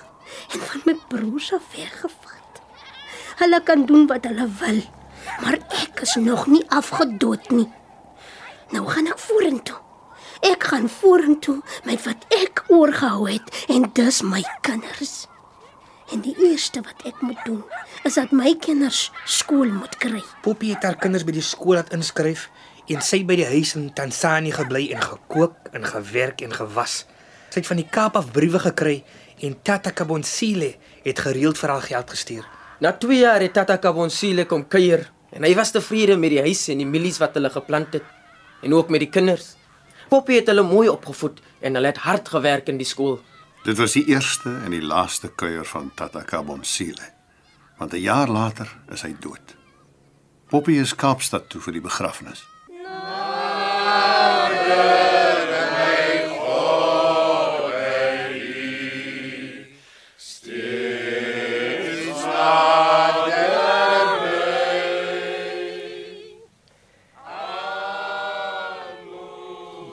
en van my broers af weggevat. Hulle kan doen wat hulle wil, maar ek is nog nie afgedood nie. Nou gaan ek vorentoe. Ek gaan vorentoe met wat ek oorgehou het en dis my kinders. En die eerste wat ek moet doen, is dat my kinders skool moet kry. Poppy het haar kinders by die skool laat inskryf en sy by die huis in Tansanië gebly en gekook en gewerk en gewas. Sy het van die Kaap af briewe gekry en Tata Kabonsile het gereeld vir haar geld gestuur. Na 2 jaar het Tata Kabonsile kom kuier en hy was tevrede met die huis en die mielies wat hulle geplant het en ook met die kinders. Poppy het hulle mooi opgevoed en hulle het hard gewerk in die skool. Dit was die eerste en die laaste kuier van Tata Kabonsile. Want 'n jaar later is hy dood. Poppy is Kaapstad toe vir die begrafnis.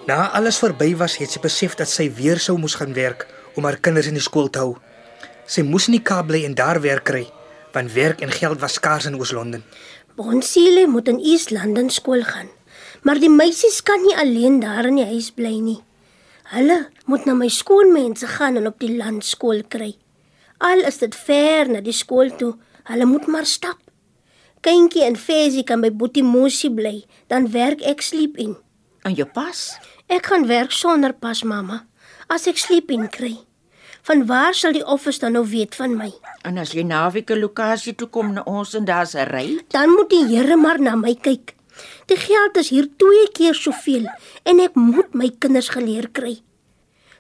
Na alles verby was, het sy besef dat sy weer sou moes gaan werk om haar kinders in die skool te hou. Sy moes in die Kaap bly en daar werk kry, want werk en geld was skaars in Oos-London. Bonsiele moet in East London skool gaan. Maar die meisies kan nie alleen daar in die huis bly nie. Hulle moet na my skoolmense gaan en op die landskool kry. Al is dit ver na die skool toe, hulle moet maar stap. Kindjie en Fesie kan by Boetie Mosie bly, dan werk ek sleep in. En jou pas? Ek gaan werk sonder pas, mamma, as ek sleep in kry. Van waar sal die office dan nou weet van my? En as jy naweek 'n lokasie toe kom na ons en daar's 'n ry, Dan moet die Here maar na my kyk. Die geld is hier twee keer soveel en ek moet my kinders geleer kry.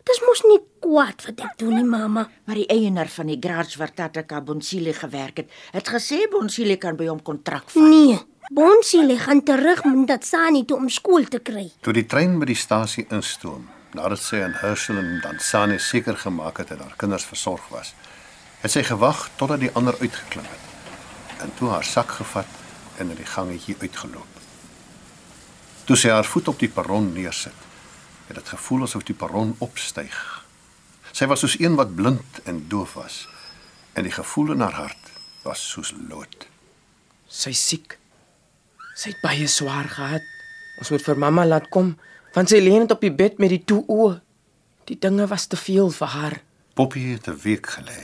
Dis mos nie kwaad wat ek doen nie, mamma. maar die eienaar van die garage waar Tata Kabonsile gewerk het, het gesê Bonsile kan by hom kontrak vat. Nee, Bonsiele gaan terug moet dat Sani toe om skool te kry. Toe die trein by die stasie instoom, nadat sy aan Herschel en Dansane seker gemaak het dat haar kinders versorg was, het sy gewag totdat die ander uitgeklim het. En toe haar sak gevat en in die gangetjie uitgeloop. Toe sy haar voet op die perron neersit, het dit gevoel asof die perron opstyg. Sy was soos een wat blind en doof was, en die gevoel in haar hart was soos lood. Sy siek. Sy het baie swaar gehad. Ons moet vir mamma laat kom, want sy lê net op die bed met die toe oë. Die dinge was te veel vir haar. Poppy het 'n week gelê.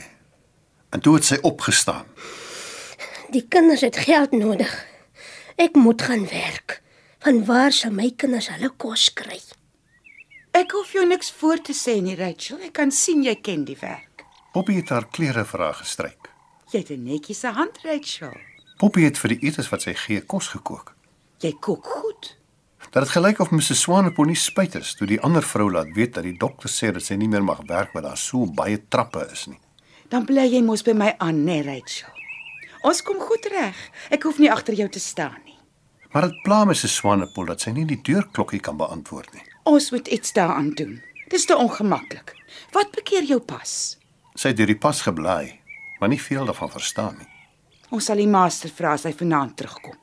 En toe het sy opgestaan. Die kinders het geld nodig. Ek moet gaan werk. Van waar sal my kinders hulle kos kry? Ek hoef jou niks voor te sê nie, Rachel. Ek kan sien jy ken die werk. Poppy het haar klere vir haar gestryk. Jy het 'n netjiese hand, Rachel. Poppy het vir die etes wat sy gee kos gekook. Jy kook goed. Dat dit gelyk of Mrs Swanepoel nie spyt is toe die ander vrou laat weet dat die dokter sê dat sy nie meer mag werk waar daar so baie trappe is nie. Dan bly jy mos by my aan, né, nee, Rachel? Ons kom goed reg. Ek hoef nie agter jou te staan nie. Maar dit pla Mrs Swanepoel dat sy nie die deurklokkie kan beantwoord nie. Ons moet iets daaraan doen. Dis te ongemaklik. Wat bekeer jou pas? Sy het deur die pas geblaai, maar nie veel daarvan verstaan nie. Ons sal die master vra as hy vanaand terugkom.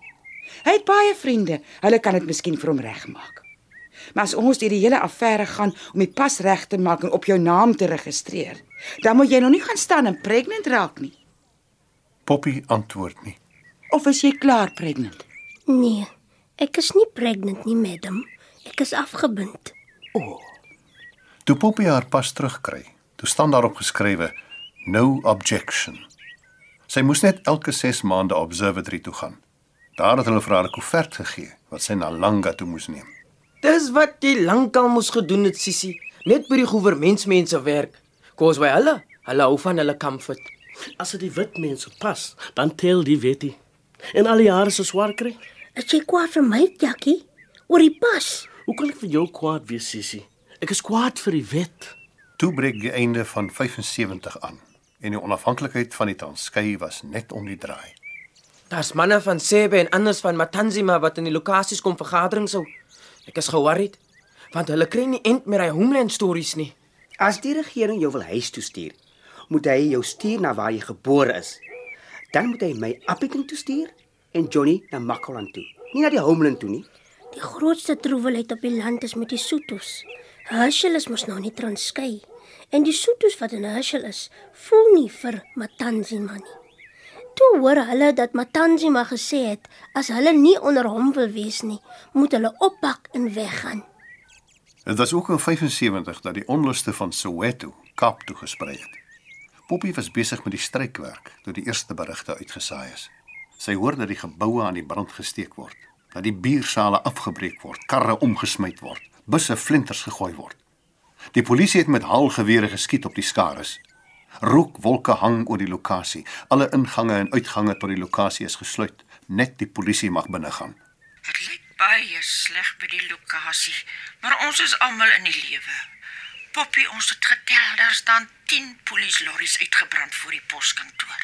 Hy het baie vriende. Hulle kan dit miskien vir hom regmaak. Maar as ons deur die hele affære gaan om die pas reg te maak en op jou naam te registreer, dan moet jy nog nie gaan staan en pregnant raak nie. Poppy antwoord nie. Of is jy klaar pregnant? Nee, ek is nie pregnant nie, madam. Ek is afgebind. Toe Poppy haar pas terugkry, toe staan daarop geskrywe no objection. Sy moes net elke 6 maande observatory toe gaan. Daar het hulle vir haar 'n koevert gegee wat sy na Langa toe moes neem. Dis wat jy lankal moes gedoen het, Sissie. Net by die goewermentsmense werk. Kos by hulle. Hulle hou van hulle comfort. As dit die wit mense pas, dan tel die wettie. En al die jare se swaar kry. Is jy kwaad vir my, Jackie? Oor die pas? Hoe kan ek vir jou kwaad wees, Sissie? Ek is kwaad vir die wet. Toe breek die einde van 75 aan en die onafhanklikheid van die Transkei was net om die draai. Daar's manne van Sebe en anders van Matanzima wat in die lokasies kom vergaderings hou. Ek is ge-worried want hulle kry nie end met hy homeland stories nie. As die regering jou wil huis toe stuur, moet hy jou stuur na waar jy gebore is. Dan moet hy my Appington toe stuur en Johnny na Makwaland toe. Nie na die homeland toe nie. Die grootste troeweelheid op die land is met die Soetos. Herschel is mos nou nie Transkei en die Soetos wat in Herschel is, voel nie vir Matanzima nie. Toe hoor hulle dat Matanzima gesê het as hulle nie onder hom wil wees nie, moet hulle oppak en weggaan. Dit was ook in 75 dat die onluste van Soweto Kaap toe gesprei het. Poppy was besig met die strykwerk toe die eerste berigte uitgesaai is. Sy hoor dat die geboue aan die brand gesteek word, dat die biersale afgebreek word, karre omgesmy word, busse flinters gegooi word. Die polisie het met haalgewere geskiet op die skares. Rookwolke hang oor die lokasie. Alle ingange en uitgange tot die lokasie is gesluit. Net die polisie mag binne gaan. Dit lyk baie sleg by die lokasie, maar ons is almal in die lewe. Poppy, ons het getel, daar staan 10 polisielorries uitgebrand voor die poskantoor.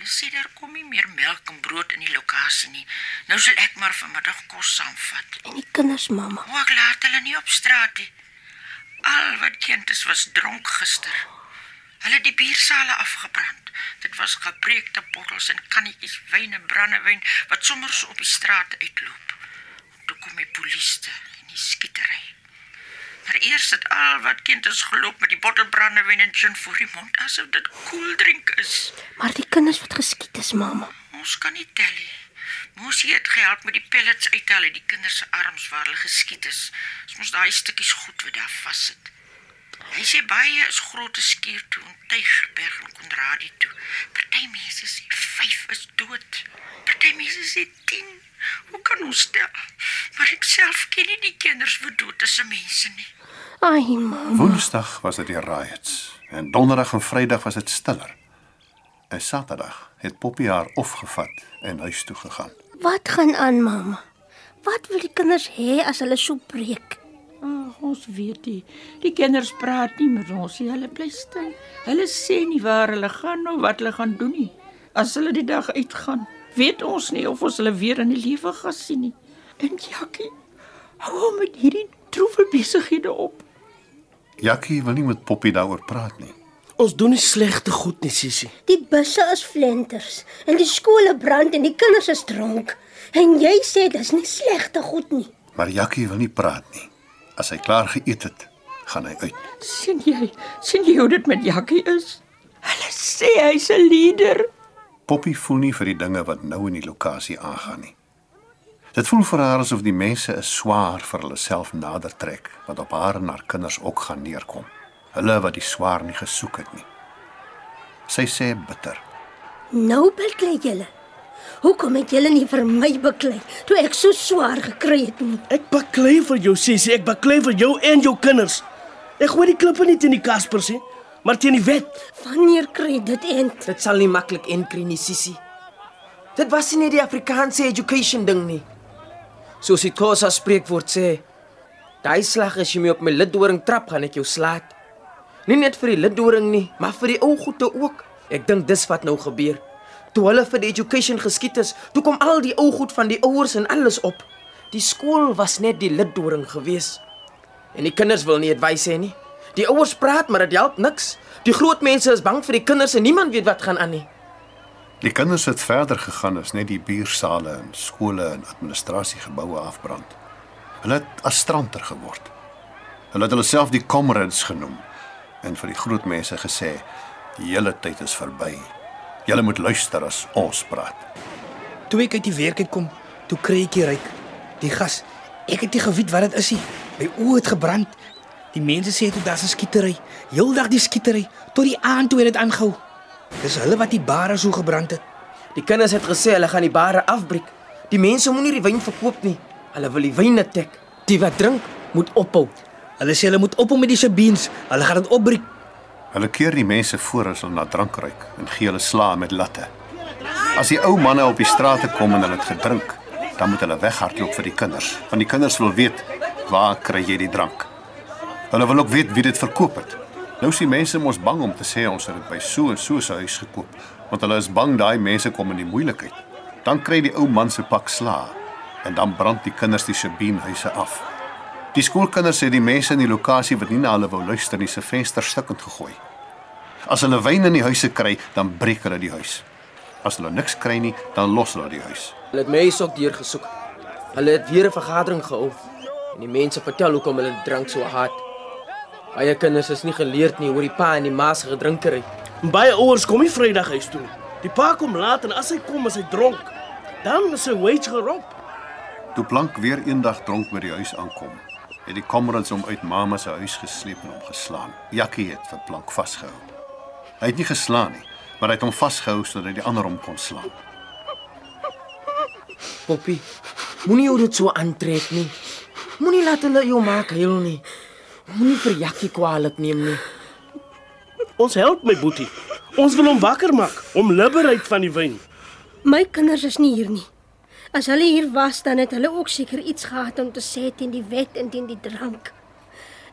Hulle sê daar kom nie meer melk en brood in die lokasie nie. Nou sal ek maar vanmiddag kos saamvat. En die kinders, mamma. O, ek laat hulle nie op straat nie. Al wat kind is was dronk gister. Hulle het die biersale afgebrand. Dit was gebreekte bottels en kannetjies wyn en brandewyn wat sommer so op die straat uitloop. Toe kom die polisie en die skietery. Maar eers het al wat kind is geloop met die bottel brandewyn en gin voor die mond asof dit koeldrink is. Maar die kinders wat geskiet is, mamma. Ons kan nie tel nie. Moesie het gehelp met die pellets uithaal uit die kinders se arms waar hulle geskiet is. Ons moes daai stukkies goed wat daar vassit. Hy sê baie is groot skuur toe en Tygerberg en Konradi toe. Party mense sê 5 is dood. Party mense sê 10. Hoe kan ons stel? Maar ek self ken nie die kinders wat dood is se mense nie. Ai, mamma. Woensdag was dit die riots en donderdag en Vrydag was dit stiller. En Saterdag het Poppy haar opgevat en huis toe gegaan. Wat gaan aan, mamma? Wat wil die kinders hê as hulle so breek? Ag, ons weet nie. Die kinders praat nie met ons nie. Hulle bly stil. Hulle sê nie waar hulle gaan of wat hulle gaan doen nie. As hulle die dag uitgaan, weet ons nie of ons hulle weer in die lewe gaan sien nie. En Jackie, hou hom met hierdie droewe besighede op. Jackie wil nie met Poppy daaroor praat nie. Ons doen nie slegte goed nie, Sissie. Die busse is flenters en die skole brand en die kinders is dronk. En jy sê dis nie slegte goed nie. Maar Jackie wil nie praat nie. As hy klaar geëet het, gaan hy uit. sien jy? sien jy hoe dit met Jackie is? Hulle sê hy's 'n leier. Poppy voel nie vir die dinge wat nou in die lokasie aangaan nie. Dit voel vir haar asof die mense is swaar vir hulle self nader trek wat op haar en haar kinders ook gaan neerkom. Hulle wat die swaar nie gesoek het nie. Sy sê bitter. Nou beklei julle. Hoekom het julle nie vir my beklei toe ek so swaar gekry het nie? Ek baklei vir jou, Sissie. Ek baklei vir jou en jou kinders. Ek gooi die klippe nie teen die Kaspers nie, maar teen die wet. Wanneer kry dit end? Dit sal nie maklik inkry nie, Sissie. Dit was nie die Afrikaanse education ding nie. Soos die Khoisa spreekwoord sê, daai slag as jy my op my liddoring trap, gaan ek jou slaat. Nie net vir die liddoring nie, maar vir die ou goede ook. Ek dink dis wat nou gebeur. Toe hulle vir die education geskiet is, toe kom al die ou goed van die ouers en alles op. Die skool was net die liddoring gewees. En die kinders wil nie advies hê nie. Die ouers praat, maar dit help niks. Die groot mense is bang vir die kinders en niemand weet wat gaan aan nie. Die kinders het verder gegaan as net die biersale en skole en administrasiegeboue afbrand. Hulle het astranter geword. Hulle het hulle self die comrades genoem en vir die groot mense gesê: "Julle tyd is verby. Julle moet luister as ons praat." Toe ek uit die werk uit kom, toe kry ek die ryk. Die gas. Ek het nie geweet wat dit is nie. My oë het gebrand. Die mense sê toe daar's 'n skietery. Heeldag die skietery tot die aand toe het dit aangehou. Dis hulle wat die bare so gebrand het. Die kinders het gesê hulle gaan die bare afbreek. Die mense moenie die wyn verkoop nie. Hulle wil die wyn net tek. Die wat drink moet ophou. Hulle sê hulle moet ophou met die sabines. Hulle gaan dit opbreek. Hulle keer die mense voor as hulle na drank ruik en gee hulle slae met latte. As die ou manne op die strate kom en hulle het gedrink, dan moet hulle weghardloop vir die kinders, want die kinders wil weet waar kry jy die drank. Hulle wil ook weet wie dit verkoop het. Nou sien mense mos bang om te sê ons het dit by so en so se huis gekoop, want hulle is bang daai mense kom in die moeilikheid. Dan kry die ou man se pak slaag en dan brand die kinders die Sabine huise af. Die skoolkinders het die mense in die lokasie wat nie na hulle wou luister nie se venster stukkend gegooi. As hulle wyn in die huise kry, dan breek hulle die huis. As hulle niks kry nie, dan los hulle die huis. Hulle het huis ook deurgesoek. Hulle het weer 'n vergadering gehou. En die mense vertel hoekom hulle drank so hard. Baie kinders is nie geleerd nie oor die pa en die ma se gedrinkery. Baie ouers kom nie Vrydag huis toe. Die pa kom laat en as hy kom is hy dronk. Dan is sy wage gerop. Toe Plank weer eendag dronk by die huis aankom, het die comrades hom uit mamma se huis gesleep en hom geslaan. Jakkie het vir Plank vasgehou. Hy het nie geslaan nie, maar hy het hom vasgehou sodat die ander hom kon slaan. Poppy, moenie jou dit so aantrek nie. Moenie laat hulle jou maak huil nie. Moenie vir Jakkie kwaadlik neem nie. Ons help my boetie. Ons wil hom wakker maak om liberheid van die wyn. My kinders is nie hier nie. As hulle hier was, dan het hulle ook seker iets gehad om te sê teen die wet en teen die drank.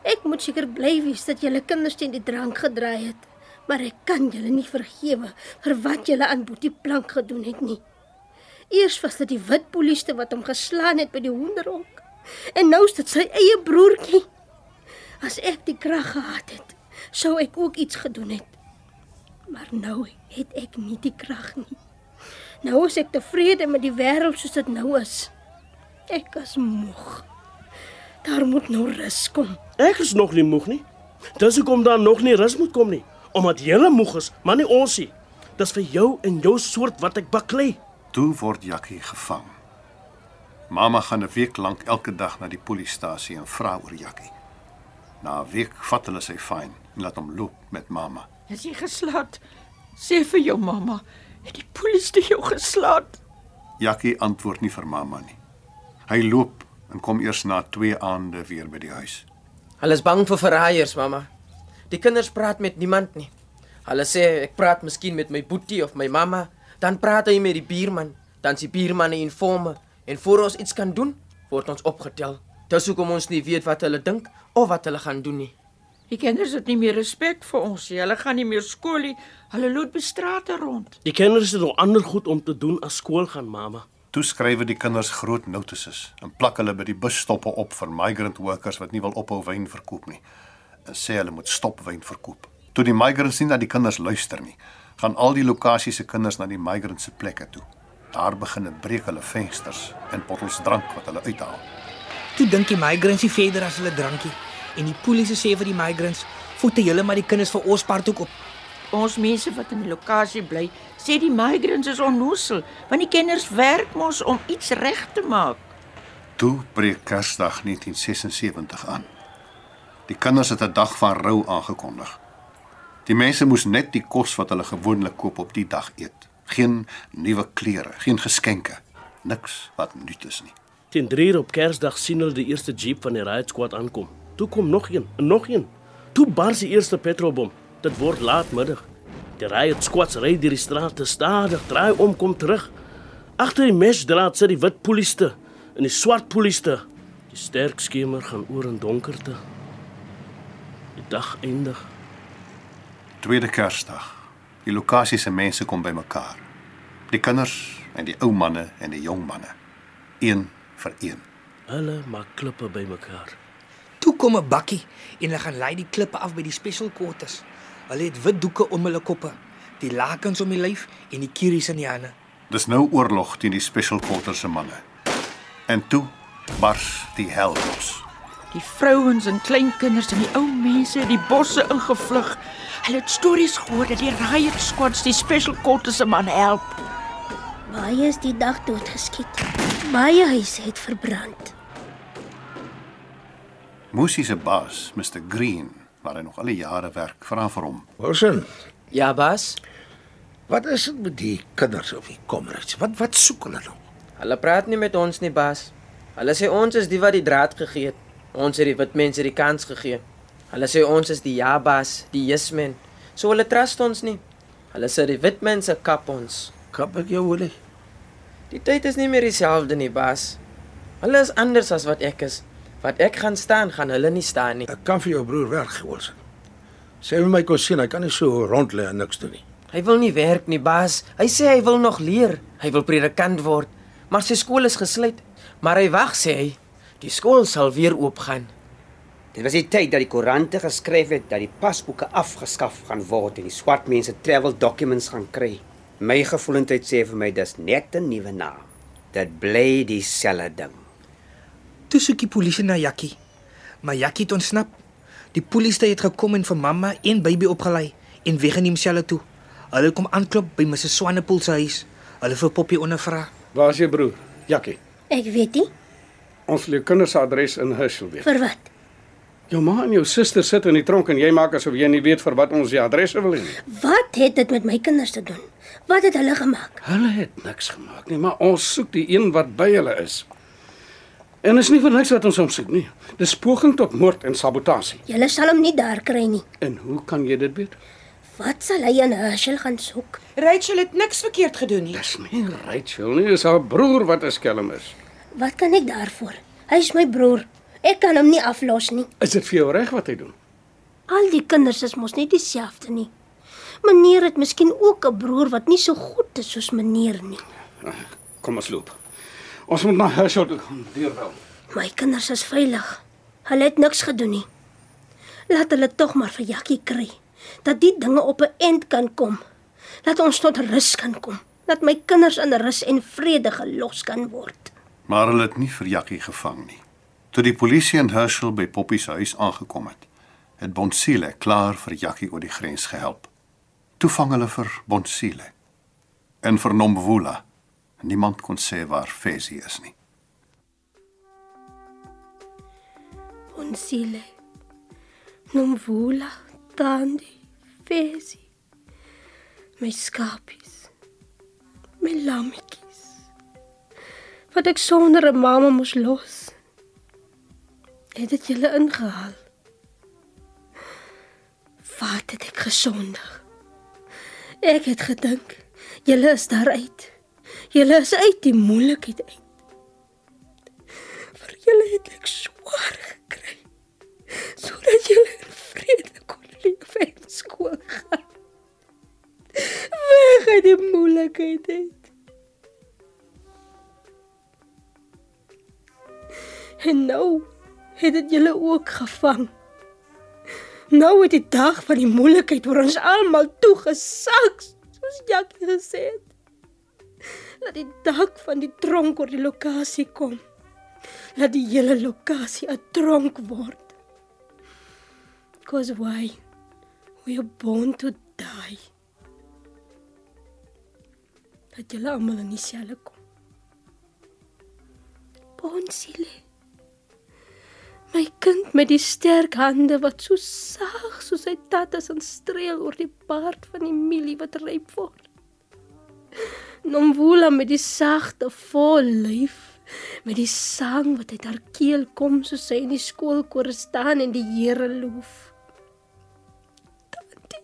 Ek moet seker bly wees dat julle kinders teen die drank gedraai het, maar ek kan julle nie vergewe vir wat julle aan Boetie Plank gedoen het nie. Eers was dit die wit polisie wat hom geslaan het by die hoenderhok. En nou is dit sy eie broertjie. As ek die krag gehad het, sou ek ook iets gedoen het. Maar nou het ek nie die krag nie. Nou is ek tevrede met die wêreld soos dit nou is. Ek is moeg. Daar moet nou rus kom. Ek is nog nie moeg nie. Dis hoekom daar nog nie rus moet kom nie, omdat jy moeg is, maar nie ons nie. Dis vir jou en jou soort wat ek baklei. Toe word Jakkie gevang. Mamma gaan 'n week lank elke dag na die polisiestasie en vra oor Jakkie. Na 'n week vat hulle sy fyn en laat hom loop met mamma. Is jy geslaan? Sê vir jou mamma, het die polisie jou geslaan? Jakkie antwoord nie vir mamma nie. Hy loop en kom eers na 2 aande weer by die huis. Hulle is bang vir verraaiers, mamma. Die kinders praat met niemand nie. Hulle sê ek praat miskien met my boetie of my mamma, dan praat hy met die buurman, dan is die buurman 'n informe en voor ons iets kan doen, word ons opgetel. Dis hoekom ons nie weet wat hulle dink of wat hulle gaan doen nie. Die kinders het nie meer respek vir ons nie. Hulle gaan nie meer skool nie. Hulle loop by strate rond. Die kinders het nog ander goed om te doen as skool gaan, mamma. Toe skryf die kinders groot notices en plak hulle by die busstoppe op vir migrant workers wat nie wil ophou wyn verkoop nie en sê hulle moet stop wyn verkoop. Toe die migrants nie na die kinders luister nie, gaan al die lokasie se kinders na die migrant se plekke toe. Daar begin hulle breek hulle vensters en bottels drank wat hulle uithaal. Toe dink die migrants nie verder as hulle drankie en die polisie sê vir die migrants, "Voete julle maar die kinders vir ons park op." Ons mense wat in die lokasie bly, sê die migrants is onnoosel, want die kinders werk mos om iets reg te maak. Toe breek Kersdag 1976 aan. Die kinders het 'n dag van rou aangekondig. Die mense moes net die kos wat hulle gewoonlik koop op die dag eet. Geen nuwe klere, geen geskenke, niks wat nuut is nie. Teen 3 uur op Kersdag sien hulle die eerste jeep van die riot squad aankom. Toe kom nog een, en nog een. Toe bars die eerste petrolbom. Dit word laatmiddag. Die riot squads ry deur die strate stadig, draai om, kom terug. Agter die mesdraad sit die wit polisie en die swart polisie. Die sterk skemer gaan oor in donkerte. Die dag eindig. Tweede Kersdag. Die lokasie se mense kom bymekaar. Die kinders en die ou manne en die jong manne. Een vir een. Hulle maak klippe bymekaar. Toe kom 'n bakkie en hulle gaan lei die klippe af by die special quarters. Hulle het wit doeke om hulle koppe, die lakens om die lyf en die kieries in die hande. Dis nou oorlog teen die special quarters se manne. En toe bars die hel los. Die vrouens en kleinkinders en die ou mense het die bosse ingevlug. Hulle het stories gehoor dat die riot squads die special quarters se man help. Baie is die dag doodgeskiet. Baie huise het verbrand. Musi se baas, Mr Green, waar hy nog al die jare werk, vra vir hom. Wilson, Ja, baas. wat is dit met die kinders of die comrades? Wat wat soek hulle nou? Hulle praat nie met ons nie, baas. Hulle sê ons is die wat die draad gegee het. Ons het die wit mense die kans gegee. Hulle sê ons is die ja baas, die yes men. So hulle trust ons nie. Hulle sê die wit mense kap ons. Kap ek jou wil. Die tyd is nie meer dieselfde nie, baas. Hulle is anders as wat ek is. Wat ek gaan staan, gaan hulle nie staan nie. Ek kan vir jou broer werk, Wilson. Sê vir my kon sien, hy kan nie so rond lê en niks doen nie. Hy wil nie werk nie, baas. Hy sê hy wil nog leer. Hy wil predikant word, maar sy skool is gesluit. Maar hy wag, sê hy. Die skool sal weer oopgaan. Dit was die tyd dat die koerante geskryf het dat die pasboeke afgeskaf gaan word en die swart mense travel documents gaan kry. My gevoelendheid sê vir my dis net 'n nuwe naam. Dit bly dieselfde ding. Toe soek die polisie na Jakkie. Maar Jakkie het ontsnap. Die polisie het gekom en vir mamma en baby opgelei en weggeneem selle toe. Hulle kom aanklop by Mrs Swanepoel se huis. Hulle vir Poppy ondervra. Waar is jou broer? Jakkie. Ek weet nie Ons jou kinders se adres in Hursel weet. vir wat. Jou ma en jou suster sit in die tronk en jy maak asof jy nie weet vir wat ons die adresse wil hê nie. Wat het dit met my kinders te doen? Wat het hulle gemaak? Hulle het niks gemaak nie, maar ons soek die een wat by hulle is. En is nie vir niks wat ons hom soek nie. Dis poging tot moord en sabotasie. Julle sal hom nie daar kry nie. En hoe kan jy dit weet? Wat sal hy in Herschel gaan soek? Rachel het niks verkeerd gedoen nie. Dis nie Rachel nie, dis haar broer wat 'n skelm is. Wat kan ek daarvoor? Hy is my broer. Ek kan hom nie aflos nie. Is dit vir jou reg wat hy doen? Al die kinders is mos nie dieselfde nie. Meneer het miskien ook 'n broer wat nie so goed is soos meneer nie. Kom ons loop. Ons moet na Herschel toe gaan, deurbel. My kinders is veilig. Hulle het niks gedoen nie. Laat hulle tog maar vir Jakkie kry. Dat die dinge op 'n eind kan kom. Laat ons tot rus kan kom. Dat my kinders in rus en vrede gelos kan word. Maar hulle het nie vir Jakkie gevang nie. Toe die polisie in Herschel by Poppy se huis aangekom het, het Bonsile klaar vir Jakkie oor die grens gehelp. Toe vang hulle vir Bonsile. En vir Nomvula. Niemand kon sê waar Fesi is nie. Onsile. Nomvula, Tandi, Fesi. My skapies. My lammetjies. Wat ek sonder 'n mamma moes los. Het dit julle ingehaal? Wat het ek gesondig? Ek het gedink julle is daar uit. Julle is uit die moeilikheid uit. Vir julle het ek swaar gekry sodat julle in vrede kon leef en skool gaan. Weg uit die moeilikheid uit. En nou het dit julle ook gevang. Nou het die dag van die moeilikheid vir ons almal toegesak, soos Jackie gesê het. Laat die dak van die tronk oor die lokasie kom. Laat die hele lokasie 'n tronk word. Cause why? We are born to die. Dat julle almal in dieselfde kom. Bonsiele. My kind met die sterk hande wat so sag soos sy tattas en streel oor die baard van die mielie wat ryp word. Nomvula met die sagte vol lyf met die sang wat uit haar keel kom soos sy in die skoolkoor staan en die Here loof. Tantie.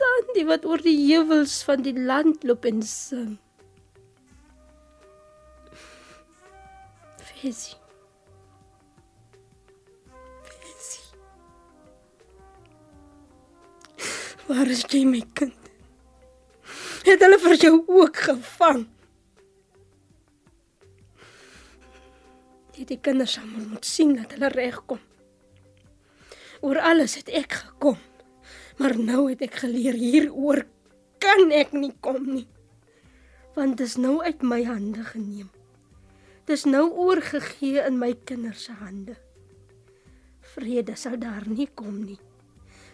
Tantie wat oor die heuwels van die land loop en sing. Fesie. Waar is jy my kind? Het hulle vir jou ook gevang? Jy die kinders almal moet sien dat hulle regkom. Oor alles het ek gekom. Maar nou het ek geleer hieroor kan ek nie kom nie. Want dit is nou uit my hande geneem. Dis nou oorgegee in my kinders se hande. Vrede sal daar nie kom nie.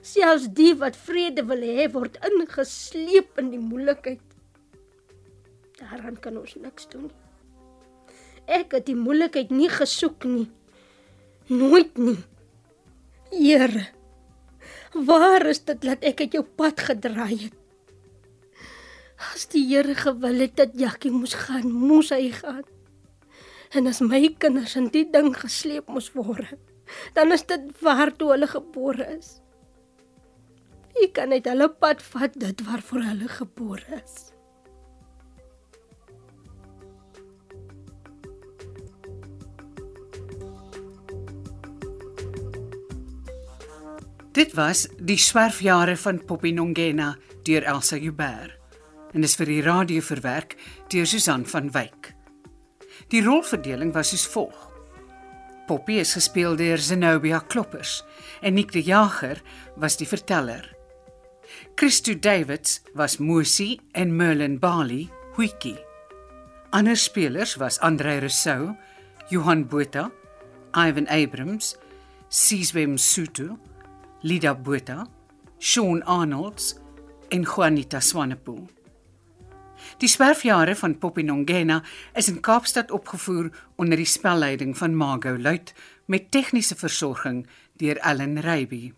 Selfs die wat vrede wil hê word ingesleep in die moeilikheid. Daaraan kan ons niks doen nie. Ek het die moeilikheid nie gesoek nie. Nooit nie. Here. Waar is dit dat ek uit jou pad gedraai het? As die Here gewil het dat Jakkie moes gaan, moes hy gaan. En as my kinders in die ding gesleep moes word, dan is dit waar toe hulle gebore is. Wie kan uit hulle pad vat dit waarvoor hulle gebore is? Dit was Die swerfjare van Poppy Nongena deur Elsa Huber en is vir die radio verwerk deur Susan van Wyk. Die rolverdeling was soos volg. Poppy is gespeel deur Zenobia Kloppers en Nick de Jager was die verteller. Christo Davids was Mosi en Merlin Bali, Wiki. Ander spelers was Andre Rousseau, Johan Botha, Ivan Abrams, Sizwe Msutu, Lida Botha, Sean Arnolds en Juanita Swanepoel. Die swerfjare van Poppy Nongena is in Kaapstad opgevoer onder die spelleiding van Margot Luit met tegniese versorging deur Ellen Reiby.